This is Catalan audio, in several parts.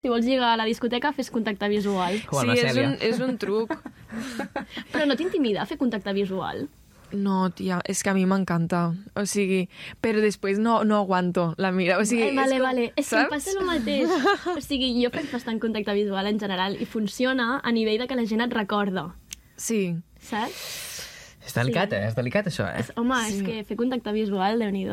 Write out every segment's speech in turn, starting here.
Si vols lligar a la discoteca, fes contacte visual. Com sí, és un, és un truc. Però no t'intimida fer contacte visual? No, tia, és que a mi m'encanta. O sigui, però després no, no aguanto la mira. O sigui, eh, vale, és com, vale. És que saps? passa el mateix. O sigui, jo faig bastant contacte visual en general i funciona a nivell de que la gent et recorda, Sí. saps? És delicat, eh? És delicat, això, eh? És, home, sí. és que fer contacte visual, déu nhi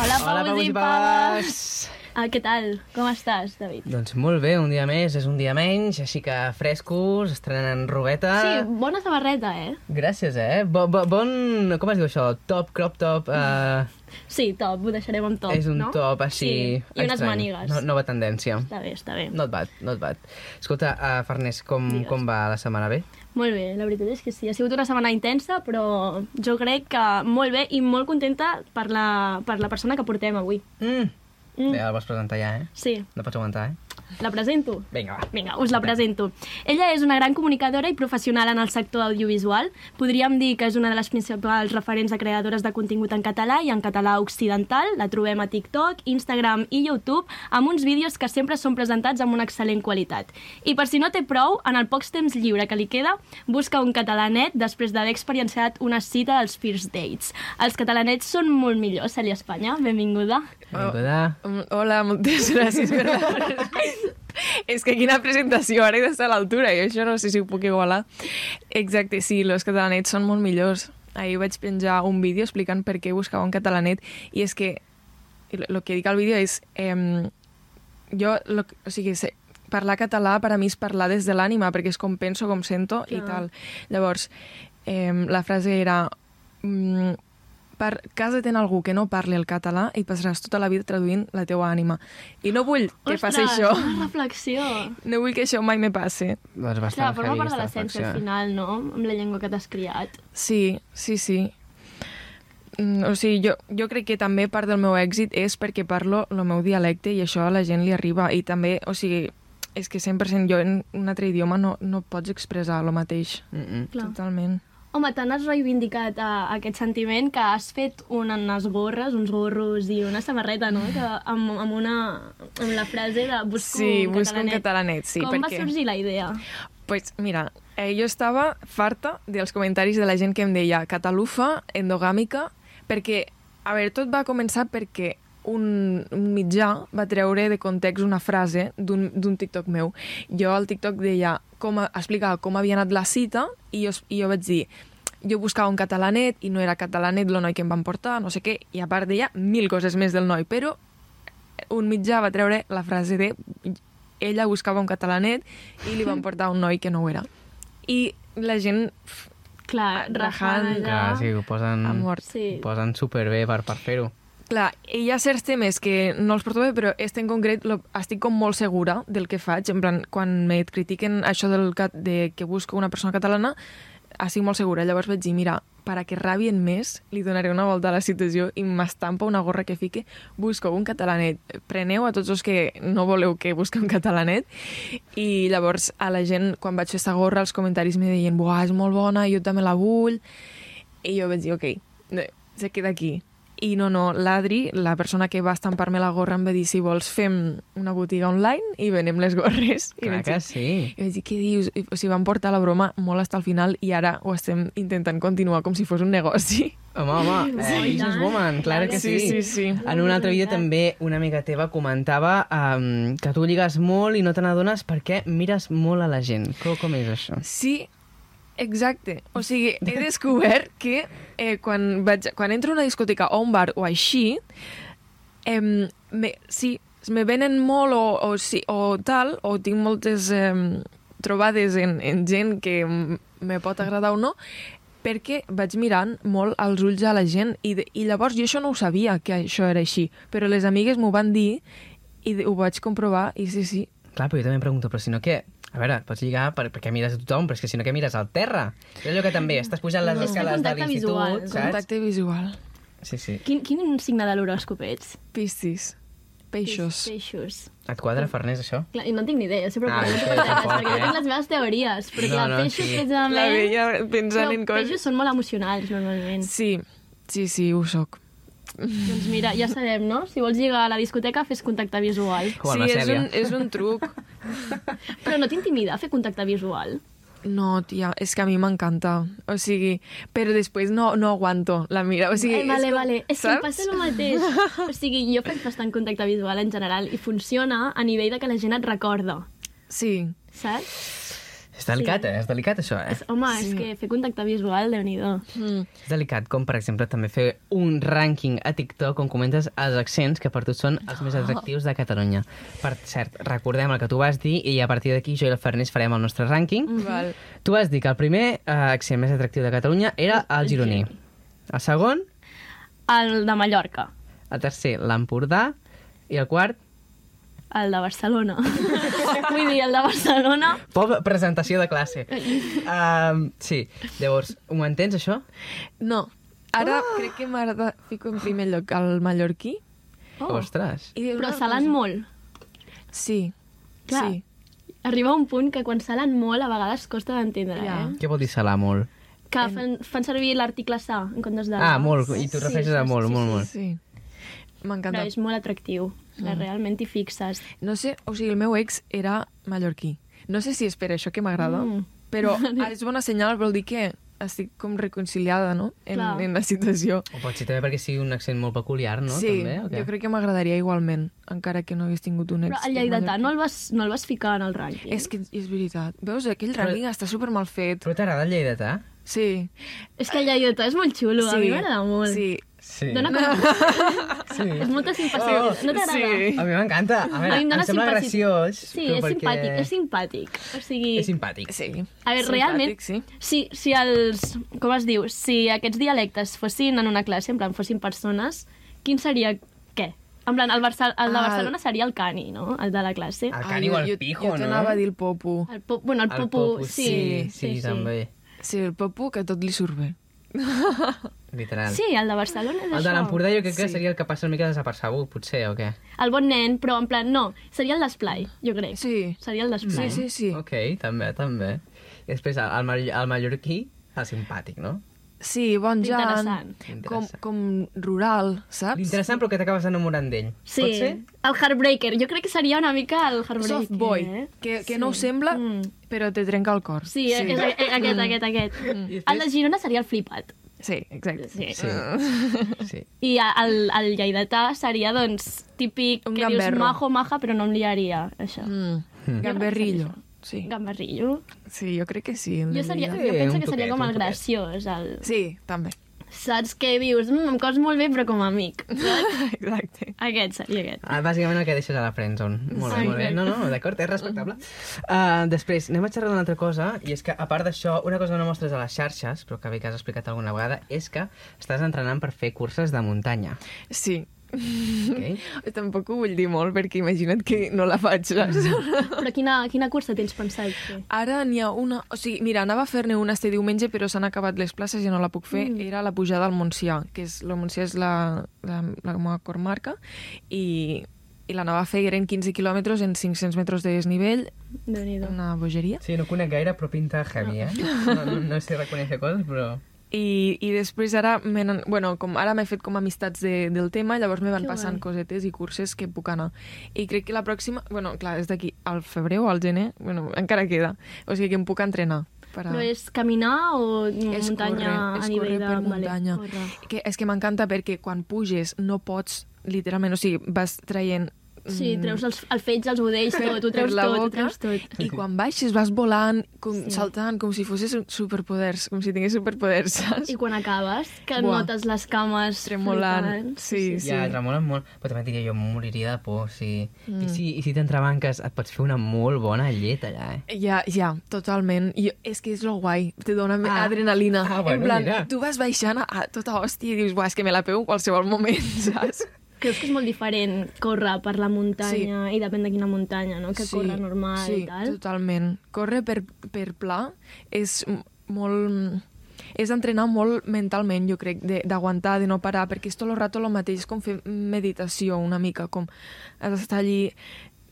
Hola, Hola, Paus i Paves! Ah, què tal? Com estàs, David? Doncs molt bé, un dia més, és un dia menys, així que frescos, estrenen robeta... Sí, bona samarreta, eh? Gràcies, eh? Bo, bo, bon... Com es diu això? Top, crop top... Uh, Sí, top, ho deixarem amb top, és un no? top així... Sí, i unes estrany. mànigues. No, nova tendència. Està bé, està bé. Not bad, not bad. Escolta, uh, Farners, com, Digues. com va la setmana? Bé? Molt bé, la veritat és que sí. Ha sigut una setmana intensa, però jo crec que molt bé i molt contenta per la, per la persona que portem avui. Mm. Mm. Bé, la vols presentar ja, eh? Sí, No pots aguantar, eh? La presento. Vinga, va. Vinga, us la presento. Ella és una gran comunicadora i professional en el sector audiovisual. Podríem dir que és una de les principals referents de creadores de contingut en català i en català occidental. La trobem a TikTok, Instagram i YouTube amb uns vídeos que sempre són presentats amb una excel·lent qualitat. I per si no té prou, en el pocs temps lliure que li queda, busca un catalanet després d'haver experienciat una cita als First Dates. Els catalanets són molt millors, Cèlia Espanya. Benvinguda. Benvinguda. Um, Hola, moltes gràcies per la... És que quina presentació, ara he d'estar a l'altura, i això no sé si ho puc igualar. Exacte, sí, los catalanets són molt millors. Ahir vaig penjar un vídeo explicant per què buscava un catalanet, i és que el que dic al vídeo és... Eh, jo, lo, o sigui, sé, parlar català per a mi és parlar des de l'ànima, perquè és com penso, com sento i Clar. tal. Llavors, eh, la frase era... Mm, per casa't en algú que no parli el català i passaràs tota la vida traduint la teua ànima. I no vull que passi això. Una reflexió. No vull que això mai me passi. Doncs Clar, bastant forma heavy, part de l'essència al final, no? Amb la llengua que t'has criat. Sí, sí, sí. Mm, o sigui, jo, jo crec que també part del meu èxit és perquè parlo el meu dialecte i això a la gent li arriba. I també, o sigui, és que 100% jo en un altre idioma no, no pots expressar el mateix. Mm -mm. Clar. Totalment. Home, te n'has reivindicat a, aquest sentiment que has fet unes gorres, uns gorros i una samarreta, no? Que, amb, amb, una, amb la frase de busco Sí, un busco un catalanet. catalanet, sí, Com va perquè- sorgir la idea? Pues mira, eh, jo estava farta dels comentaris de la gent que em deia catalufa, endogàmica, perquè, a veure, tot va començar perquè un, un mitjà va treure de context una frase d'un d'un TikTok meu. Jo al TikTok deia, com, a- explicava com havia anat la cita i jo, i jo vaig dir jo buscava un catalanet i no era catalanet el noi que em van portar, no sé què, i a part deia mil coses més del noi, però un mitjà va treure la frase de ella buscava un catalanet i li van portar un noi que no ho era. I la gent Clar, Rajant, Clar, sí, ho posen, ha mort. Sí. ho posen superbé per, per fer-ho. Clar, hi ha certs temes que no els porto bé, però este en concret lo, estic com molt segura del que faig. En plan, quan me critiquen això del cat, de que busco una persona catalana, estic molt segura. Llavors vaig dir, mira, per a que rabien més, li donaré una volta a la situació i m'estampa una gorra que fique busco un catalanet. Preneu a tots els que no voleu que busqui un catalanet. I llavors a la gent, quan vaig fer aquesta gorra, els comentaris me deien, buah, és molt bona, jo també la vull. I jo vaig dir, ok, se queda aquí. I no, no, l'Adri, la persona que va estampar-me la gorra, em va dir, si vols fem una botiga online i venem les gorres. I Clar vaig que dir, sí. i vaig dir, què dius? I, o sigui, van portar la broma molt hasta el final i ara ho estem intentant continuar com si fos un negoci. Home, home, eh, Sí, businesswoman, clar que sí. Sí, sí, sí. En un altre vídeo també una amiga teva comentava um, que tu lligues molt i no te n'adones perquè mires molt a la gent. Com, com és això? Sí, exacte. O sigui, he descobert que eh, quan, vaig, quan entro a una discoteca o un bar o així, eh, me, sí, me venen molt o, o, sí, o tal, o tinc moltes eh, trobades en, en gent que me pot agradar o no, perquè vaig mirant molt als ulls a la gent i, de, i llavors jo això no ho sabia que això era així, però les amigues m'ho van dir i de- ho vaig comprovar i sí, sí, Clar, però jo també em pregunto, però si no què... A veure, pots lligar per, perquè mires a tothom, però és que si no què mires al terra? És allò que també estàs pujant les No. escales de l'institut, saps? contacte visual. Sí, sí. Quin, quin signe de l'horòscop ets? Piscis. Peixos. Peixos. Et quadra, Farners, això? Clar, I no en tinc ni idea, sempre Ah, sí, perquè tampoc, jo eh? tinc les meves teories, però No, clar, no, peixos sí. precisament... La veia pensant però en coses... peixos són molt emocionals, normalment. Sí, sí, sí, ho soc. Doncs mira, ja sabem, no? Si vols lligar a la discoteca, fes contacte visual. Sí, és un, és un truc. Però no t'intimida fer contacte visual? No, tia, és que a mi m'encanta. O sigui, però després no, no aguanto la mira. O sigui, eh, vale, és com, vale. És que saps? passa el mateix. O sigui, jo faig bastant contacte visual en general i funciona a nivell de que la gent et recorda, Sí, saps? És delicat, eh? És delicat, això, eh? És, home, sí. és que fer contacte visual, déu nhi mm. És delicat, com per exemple també fer un rànquing a TikTok on comentes els accents que per tu són els més atractius de Catalunya. Per cert, recordem el que tu vas dir i a partir d'aquí jo i la Farners farem el nostre rànquing. val. Tu vas dir que el primer eh, accent més atractiu de Catalunya era el gironí. El segon, El de Mallorca, el tercer, l'Empordà, i el quart, el de Barcelona. Vull dir, el de Barcelona... Pobra presentació de classe. Um, sí, llavors, ho entens, això? No, ara Ah! crec que m'agrada... Fico en primer lloc el mallorquí. Oh. Ostres. I Però salant cosa- molt. Sí, Clar. sí. Arriba un punt que quan salen molt a vegades costa d'entendre, Ja. eh? Què vol dir salar molt? Que fan, fan servir l'article sa en comptes de... Ah, molt, i tu Sí, refereixes a sí, molt, sí, molt, sí, molt. Sí. M'encanta. Però és molt atractiu. Mm. Realment t'hi fixes. No sé, o sigui, el meu ex era mallorquí. No sé si és per això que m'agrada, Mm. però és bona senyal, vol dir que estic com reconciliada, no?, en, Clar. en la situació. O pot ser també perquè sigui un accent molt peculiar, no? sí, també, o què? jo crec que m'agradaria igualment, encara que no hagués tingut un ex. Però el lleidatà no el, vas, no el vas ficar en el rànquing. És que és veritat. Veus, aquell Però- rànquing està super mal fet. Però t'agrada el lleidatà? Sí. És que el lleidatà és molt xulo, a mi m'agrada molt. Sí. Sí. Dona com... sí. És molta simpatia. Oh, no t'agrada? sí. A mi m'encanta. A veure, A mi em em sembla simpatia. graciós. Sí, és perquè... simpàtic, és simpàtic. O sigui... És simpàtic. Sí. A veure, Simpàtic, realment, Sí. si, si els... Com es diu? Si aquests dialectes fossin en una classe, en plan, fossin persones, quin seria què? En plan, el, Barça, el de Ah, Barcelona seria el cani, no? El de la classe. El cani o el jo, pijo, jo no? t'anava a dir el popu. El pop, bueno, el, El popu, popu, sí, sí, sí, sí, també. Sí, el popu que tot li surt bé. Literal. Sí, el de Barcelona és El això. de l'Empordà jo crec que Sí. seria el que passa una mica desapercebut, potser, o què? El bon nen, però en plan, no, seria el d'esplai, jo crec. Sí. Seria el d'esplai. Sí, sí, sí. Ok, també, també. I després el, el, mall- el mallorquí, el simpàtic, no? Sí, bon jan, Interessant. com, Interessant. com rural, saps? L'interessant però que t'acabes enamorant d'ell. Sí, Pot ser? el Heartbreaker. Jo crec que seria una mica el Heartbreaker. Soft boy, eh? que, que Sí. no ho sembla, Mm. però te trenca el cor. Sí, sí. És, és, aquest, aquest, aquest. I El després- de Girona seria el flipat. Sí, exacte. Sí. Sí. sí. I el, el lleidatà seria, doncs, típic Un que dius gamberro. majo, maja, però no em liaria, això. Mm. Mm. Gamberrillo. Sí. Gamberrillo. sí, jo crec que sí. Jo, seria, jo penso que seria com el toquet. graciós. El... Sí, també. Saps què dius? Mm, em cos molt bé, però com a amic. Exacte. Aquest seria aquest. Ah, bàsicament el que deixes a la friendzone. Molt bé, Sí. molt bé. No, no, d'acord, és respectable. Uh, després, anem a xerrar d'una altra cosa, i és que, a part d'això, una cosa que no mostres a les xarxes, però que bé que has explicat alguna vegada, és que estàs entrenant per fer curses de muntanya. Sí. Okay? Tampoc ho vull dir molt, perquè imagina't que no la faig, saps? Però quina, quina cursa tens pensat fer? Ara n'hi ha una... O sigui, mira, anava a fer-ne una este diumenge, però s'han acabat les places i no la puc fer. Mm. Era la pujada al Montsià, que és... El Montsià és la, la, la meva comarca, i, i l'anava a fer, eren 15 quilòmetres en 500 metres de desnivell, una bogeria. Sí, no conec gaire, però pinta heavy, eh? No, no, no sé reconèixer coses, però... I, i després ara, bueno, com ara m'he fet com amistats de, del tema, llavors me van Que passant guai. cosetes i curses que puc anar. I crec que la pròxima, bueno, clar, és d'aquí al febrer o al gener, bueno, encara queda. O sigui que em puc entrenar. Per a... Però és caminar o És muntanya córrer, és a nivell de... per Vale, muntanya. córrer. Que, és que m'encanta perquè quan puges no pots, literalment, o sigui, vas traient... Sí, mm, treus els, el fetge, els budells, tot, ho treus la tot, ho treus tot. I quan baixes vas volant, com, Sí. saltant, com si fossis superpoders, com si tingués superpoders, saps? I quan acabes, que Buah. notes les cames Tremolant, flipant. sí. Ja, tremolen molt, però també diria, jo moriria de por, sí. Mm. I si, i si t'entrebanques, et pots fer una molt bona llet allà, eh? Ja, ja, totalment. I és que és lo guai, te dona Ah. ah. adrenalina. Ah, bueno, en plan, mira. tu vas baixant a, a tota hòstia i dius, buah, és que me la pego en qualsevol moment, saps? Creus que és molt diferent córrer per la muntanya i depèn de quina muntanya, no? Que córrer normal sí, i tal. totalment. Córrer per, per pla és molt... És entrenar molt mentalment, jo crec, de- d'aguantar, de, no parar, perquè és tot el rato el mateix, com fer meditació una mica, com has d'estar allí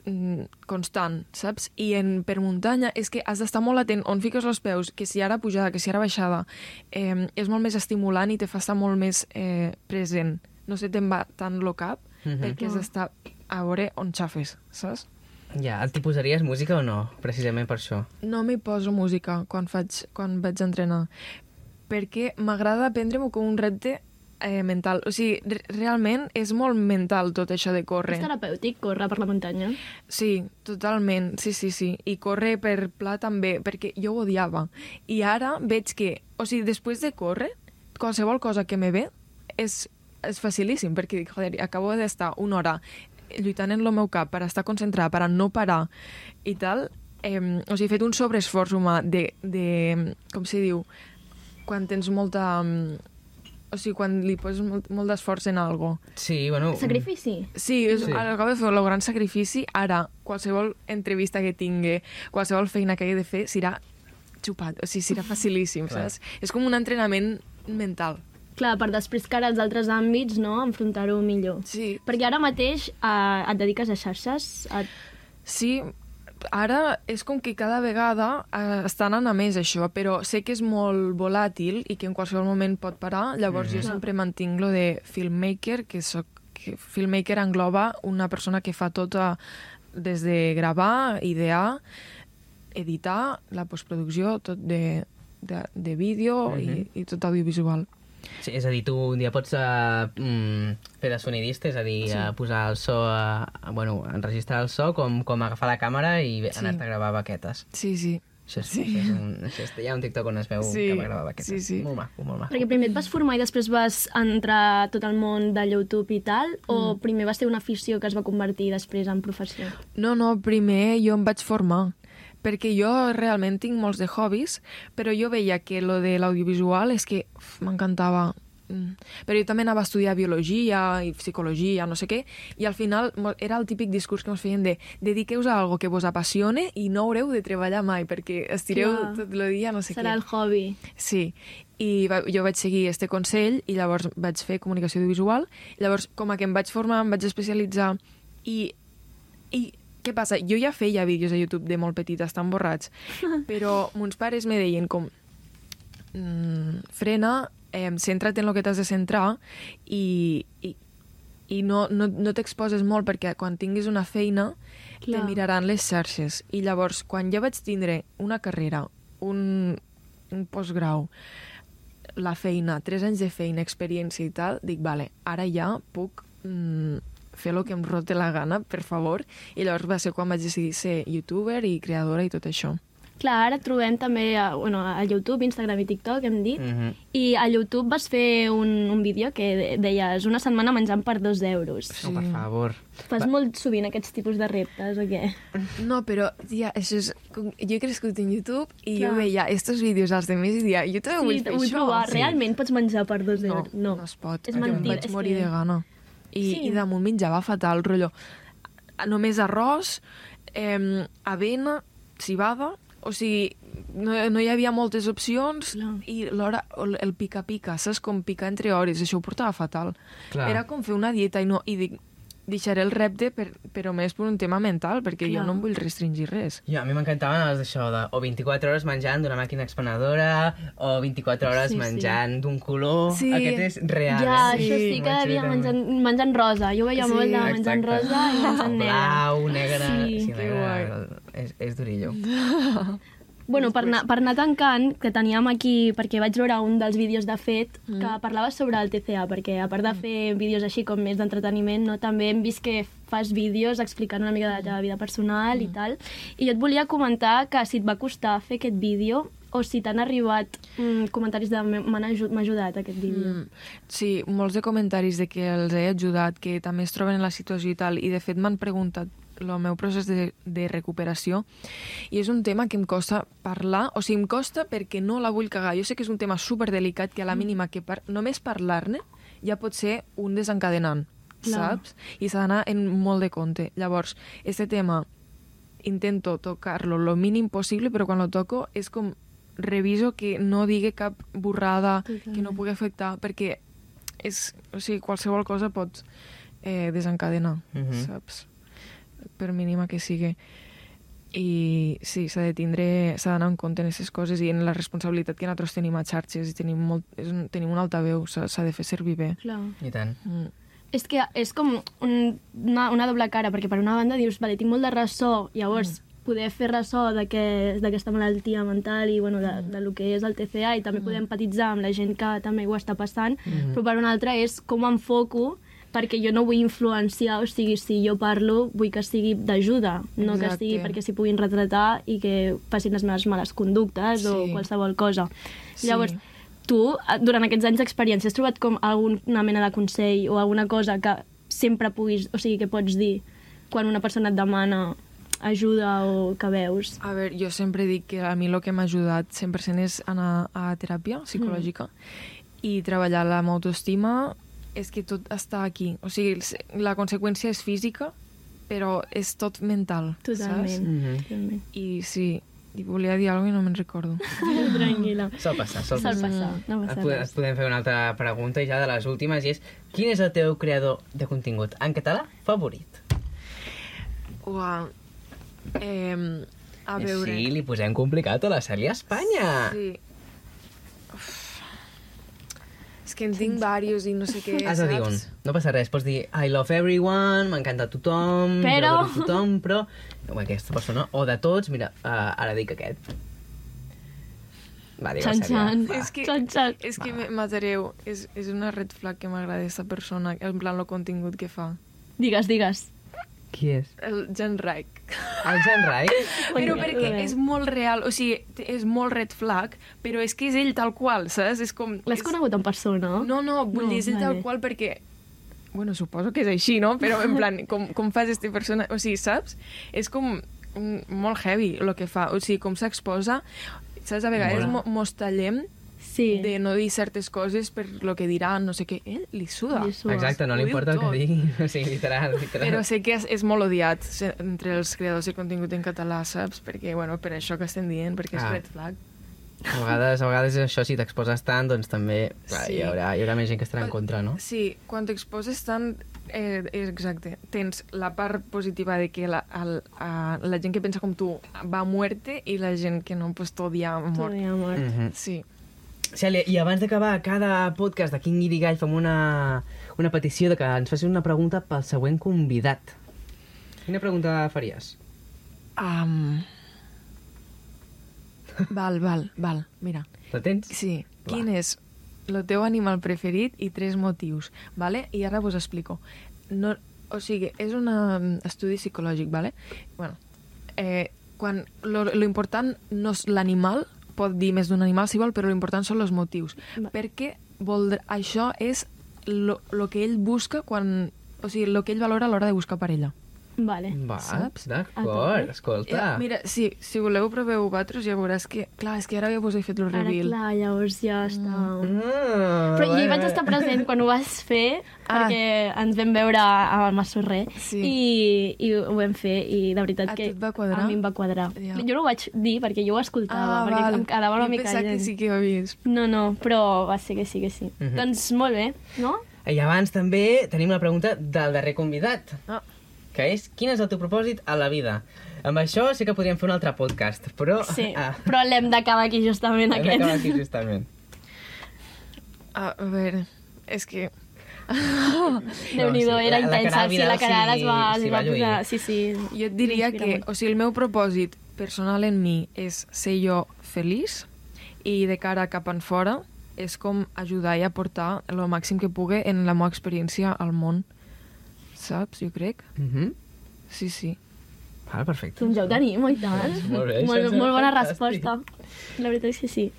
mm, constant, saps? I en, per muntanya és que has d'estar molt atent on fiques els peus, que si ara pujada, que si ara baixada. Eh, és molt més estimulant i te fa estar molt més eh, present. No se te'n va tant lo cap, Mhm. perquè has d'estar a veure on xafes, saps? Ja, et posaries música o no? Precisament per això. No m'hi poso música quan, faig, quan vaig entrenar, perquè m'agrada prendre-m'ho com un repte eh, mental. O sigui, re realment és molt mental tot això de córrer. És terapèutic córrer per la muntanya. Sí, totalment, sí, sí, sí. I córrer per pla també, perquè jo ho odiava. I ara veig que, o sigui, després de córrer, qualsevol cosa que me ve és, és facilíssim, perquè dic, joder, acabo d'estar una hora lluitant en el meu cap per estar concentrada, per a no parar i tal. Eh, o sigui, he fet un sobreesforç humà de, de com se diu, quan tens molta... mm, O sigui, quan li poses molt, molt d'esforç en algo. Sí, bueno... Sacrifici. Sí, és, Sí. acabo de fer el gran sacrifici. Ara, qualsevol entrevista que tingui, qualsevol feina que hagi de fer, serà xupat. O sigui, serà facilíssim, saps? És com un entrenament mental. Clar, per després que ara als altres àmbits, no?, enfrontar-ho millor. Sí. Perquè ara mateix eh, et dediques a xarxes, a... Sí, ara és com que cada vegada eh, està anant a més això, però sé que és molt volàtil i que en qualsevol moment pot parar, llavors Mhm. jo sempre mantinc lo de filmmaker, que, soc, que filmmaker engloba una persona que fa tot a, des de gravar, idear, editar, la postproducció, tot de, de, de vídeo Mhm. i, i tot audiovisual. Sí, és a dir, tu un dia pots uh, fer de sonidista, és a dir, sí. uh, posar el so, uh, bueno, enregistrar el so, com, com agafar la càmera i Sí. anar-te a gravar baquetes. Sí, sí. Això és, Sí. sí. això és un, això és, hi ha un TikTok on es veu Sí, que va gravar baquetes. sí, sí. Molt maco, molt maco. Perquè primer et vas formar i després vas entrar a tot el món de YouTube i tal, o Mm. primer va ser una afició que es va convertir després en professió? No, no, primer jo em vaig formar, perquè jo realment tinc molts de hobbies, però jo veia que lo de l'audiovisual és que m'encantava. Mm. Però jo també anava a estudiar biologia i psicologia, no sé què, i al final era el típic discurs que ens feien de dediqueu-vos a algo que vos apassione i no haureu de treballar mai, perquè estireu Clar. tot el dia no sé Serà què. el hobby. Sí, i va, jo vaig seguir este consell i llavors vaig fer comunicació audiovisual. Llavors, com a que em vaig formar, em vaig especialitzar i, i què passa? Jo ja feia vídeos a YouTube de molt petita, estan borrats, però mons pares me deien com mm, frena, eh, centra't en el que t'has de centrar i, i, i no, no, no t'exposes molt perquè quan tinguis una feina Clar. te miraran les xarxes. I llavors, quan jo vaig tindre una carrera, un, un postgrau, la feina, tres anys de feina, experiència i tal, dic, vale, ara ja puc mm, fer el que em rote la gana, per favor. I llavors va ser quan vaig decidir ser youtuber i creadora i tot això. Clar, ara trobem també a, bueno, a YouTube, Instagram i TikTok, hem dit, Mm -hmm. i a YouTube vas fer un, un vídeo que de- deies una setmana menjant per dos euros. Sí. No, per favor. Fas Va- molt sovint aquests tipus de reptes, o què? No, però, tia, això és... Jo he crescut en YouTube i Clar. jo veia estos vídeos als de més i dia, jo també vull Sí, fer vull això. provar. Sí. Realment pots menjar per dos No, euros? no, no es pot. És Jo em mentida. vaig és morir que... de gana. I, Sí. I damunt menjava fatal, rotllo. Només arròs, eh, avena, cibada, o sigui, no, no hi havia moltes opcions Clar. i l'hora, el el pica-pica, saps com picar entre hores, això ho portava fatal. Clar. Era com fer una dieta i, no, i dic, deixaré el repte, per, però més per un tema mental, perquè Clar. jo no em vull restringir res. Jo, a mi m'encantaven els d'això de o 24 hores menjant d'una màquina expenedora o 24 hores Sí, sí. menjant d'un color. Sí. Aquest és real. Ja, eh? això sí, cada dia menjant, menjant rosa. Jo veia Sí, molt de menjant Exacte. rosa i menjant negre. Blau, negre... Sí. sí negre és, és durillo. Bueno, per anar, per anar tancant, que teníem aquí, perquè vaig veure un dels vídeos de fet, mm. que parlava sobre el TCA, perquè a part de fer vídeos així com més d'entreteniment, no, també hem vist que fas vídeos explicant una mica de la teva vida personal mm. i tal. I jo et volia comentar que si et va costar fer aquest vídeo o si t'han arribat mm, comentaris de "Me- m'han aju- m'ha ajudat aquest vídeo. Mm, sí, molts de comentaris de que els he ajudat, que també es troben en la situació i tal, i de fet m'han preguntat el meu procés de, de recuperació i és un tema que em costa parlar, o sigui, em costa perquè no la vull cagar. Jo sé que és un tema super delicat que a la mínima que par només parlar-ne ja pot ser un desencadenant, Clar. saps? I s'ha d'anar en molt de compte. Llavors, este tema intento tocar-lo lo mínim possible, però quan lo toco és com reviso que no digui cap borrada que no Totalment. pugui afectar, perquè és, o sigui, qualsevol cosa pot eh, desencadenar, Mhm. saps? Per mínima que sigui. I sí, s'ha de tindre, s'ha d'anar en compte en aquestes coses i en la responsabilitat que nosaltres tenim a xarxes i tenim, molt, és, un- tenim un altaveu, s'ha s'ha de fer servir bé. Clar. I tant. Mm. És que és com un, una, una doble cara, perquè per una banda dius, vale, tinc molt de ressò, llavors mm. poder fer ressò d'aquest- d'aquesta malaltia mental i bueno, de, de lo que és el TCA i també poder empatitzar amb la gent que també ho està passant, mm. però per una altra és com enfoco perquè jo no vull influenciar, o sigui, si jo parlo, vull que sigui d'ajuda, no que sigui perquè s'hi puguin retratar i que passin les meves males conductes o Sí. qualsevol cosa. Sí. Llavors, tu, eh, durant aquests anys d'experiència, has trobat com alguna mena de consell o alguna cosa que sempre puguis, o sigui, que pots dir quan una persona et demana ajuda o que veus? A veure, jo sempre dic que a mi el que m'ha ajudat 100% és anar a teràpia psicològica mm. i treballar la meva autoestima és que tot està aquí. O sigui, la conseqüència és física, però és tot mental, Totalment. saps? Mhm. Totalment. I sí, i volia dir alguna cosa i no me'n recordo. Tranquil·la. Sol passar, sol Sol passar. passar, no Et passa podem, res. et podem fer una altra pregunta i ja de les últimes i és quin és el teu creador de contingut en català favorit? Uau. Eh, a veure... Sí, li posem complicat a la Cèlia Espanya. Sí. És que en tinc diversos i no sé què, Has de dir un. No passa res, pots dir I love everyone, m'encanta tothom, Però- tothom, però o aquesta persona, o de tots, mira, uh, ara dic aquest. Va, digue Xan, xan. va. És que, Xan, xan. és que me- matareu. És, és una red flag que m'agrada aquesta persona, en plan el contingut que fa. Digues, digues. Qui és? El Jan Reich. El Jan Rai? Però perquè és molt real, o sigui, és molt red flag, però és que és ell tal qual, saps? És com... L'has és... conegut en persona? No, no, vull No, dir, és ell tal vale. qual perquè... Bueno, suposo que és així, no? Però en plan, com, com fas aquesta persona... O sigui, saps? És com molt heavy el que fa. O sigui, com s'exposa... Saps? A vegades mo- mos tallem Sí. de no dir certes coses per lo que diran, no sé què. Ell li suda. Li suda. Exacte, no li importa el que digui. O sigui, literal, literal. Però sé que és, és molt odiat entre els creadors de contingut en català, saps? Perquè, bueno, per això que estem dient, perquè és Ah. red flag. A vegades, a vegades això, si t'exposes tant, doncs també clar, Sí. hi, haurà, hi haurà més gent que estarà en contra, no? Sí, quan t'exposes tant, eh, exacte, tens la part positiva de que la, el, a, la gent que pensa com tu va a muerte i la gent que no, pues t'odia a mort. T'odia a mort. Mm -hmm. Sí. Cèlia, i abans d'acabar cada podcast de King Gall fem una, una petició de que ens facis una pregunta pel següent convidat. Quina pregunta faries? Um... Val, val, val, mira. La tens? Sí, Va. quin és el teu animal preferit i tres motius, vale? I ara vos explico. No, o sigui, és un um, estudi psicològic, vale? Bueno, eh, quan lo, lo important no és l'animal, pot dir més d'un animal si vol, però l'important són els motius. Va. Perquè voldrà, això és lo que ell busca quan... O sigui, lo que ell valora a l'hora de buscar parella. Vale. Va, Saps? A d'acord, escolta. Eh, mira, sí, si voleu proveu vosaltres ja veuràs que... Clar, és que ara ja vos he fet el Ara, reveal. clar, llavors ja està... Ah, Però jo hi vaig estar present quan ho vas fer, Ah. perquè ens vam veure al Massorrer Sí. i, i ho vam fer, i de veritat A que et va quadrar? a mi em va quadrar. Ja. Jo no ho vaig dir perquè jo ho escoltava, perquè em quedava una Ah, jo mica pensava que sí que ho havies. No, no, però va ser que sí, que sí. Mhm. Doncs molt bé, no? I abans també tenim la pregunta del darrer convidat, Ah, que és quin és el teu propòsit a la vida? Amb això sí que podríem fer un altre podcast, però... Sí, Ah, però l'hem d'acabar aquí justament hem d'acabar aquest. aquí justament. a, veure, és que... Déu-n'hi-do, No, sí, era la- la intensa. Sí, Vidal la cara sí- es va, sí es va va posar... Sí, sí. Jo et diria que, molt. o sigui, el meu propòsit personal en mi és ser jo feliç i de cara cap en fora és com ajudar i aportar el màxim que pugui en la meva experiència al món. Saps? Jo crec. Mm -hmm. Sí, sí. Val, perfecte. Doncs ja ho tenim, oi tant. Molt bé, molt, molt bona fantàstic. resposta. La veritat és que sí.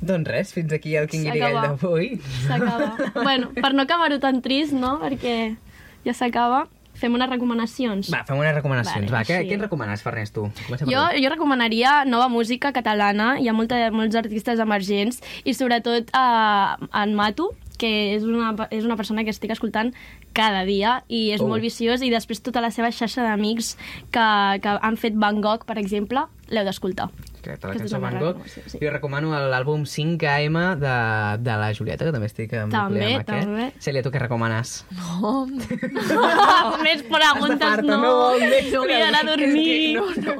Doncs res, fins aquí el King Guirigall S'acaba. d'avui. S'acaba. bueno, per no acabar-ho tan trist, no? Perquè ja s'acaba. Fem unes recomanacions. Va, fem unes recomanacions. Vale, Va, què, així. què recomanes, Farners, tu? Comença Jo, jo recomanaria nova música catalana, hi ha molta, molts artistes emergents i sobretot eh, en Mato, que és una, és una persona que estic escoltant cada dia i és Oh. molt viciós i després tota la seva xarxa d'amics que, que han fet Van Gogh, per exemple, l'heu d'escoltar. Correcte, la Aquesta és cançó la Van Gogh. sí. Jo recomano l'àlbum 5AM de, de la Julieta, que també estic amb També, el aquest. també. Cèlia, tu què recomanes? No, més preguntes farta, no. no més Jo vull anar a dormir. no, no.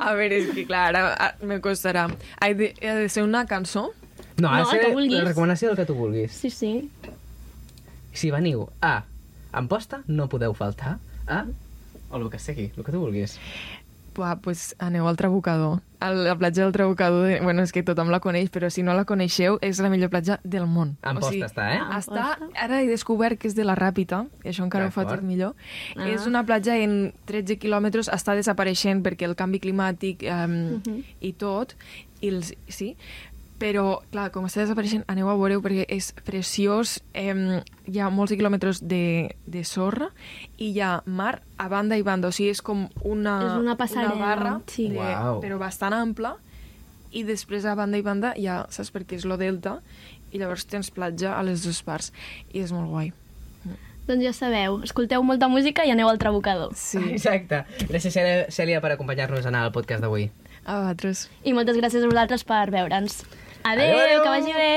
A veure, és que clar, ara ah, me costarà. Ha de, ha de ser una cançó? No, ha No, de el que vulguis. la recomanació del que tu vulguis. Sí, sí. Si veniu a Amposta, no podeu faltar a... O el que sigui, el que tu vulguis. Buah, pues aneu al Trabucador. A la platja del Trabucador, de... bueno, és que tothom la coneix, però si no la coneixeu, és la millor platja del món. Amposta està, eh? Està, ara he descobert que és de la Ràpita, i això encara ho fa tot millor. Ah. És una platja en 13 quilòmetres, està desapareixent perquè el canvi climàtic um, i tot, i els, sí, però, clar, com està desapareixent, aneu a veure perquè és preciós. Eh, hi ha molts quilòmetres de, de sorra i hi ha mar a banda i banda. O sigui, és com una, És una passarel·la, una barra, sí. de, Uau. però bastant ampla, i després a banda i banda hi ha, saps, perquè és lo delta, i llavors tens platja a les dues parts, i és molt guai. Doncs ja sabeu, escolteu molta música i aneu al Trabucador. Sí. Exacte. Gràcies, Cèlia, Cèlia per acompanyar-nos en el podcast d'avui. A vosaltres. I moltes gràcies a vosaltres per veure'ns. Adéu, adéu. que vagi bé!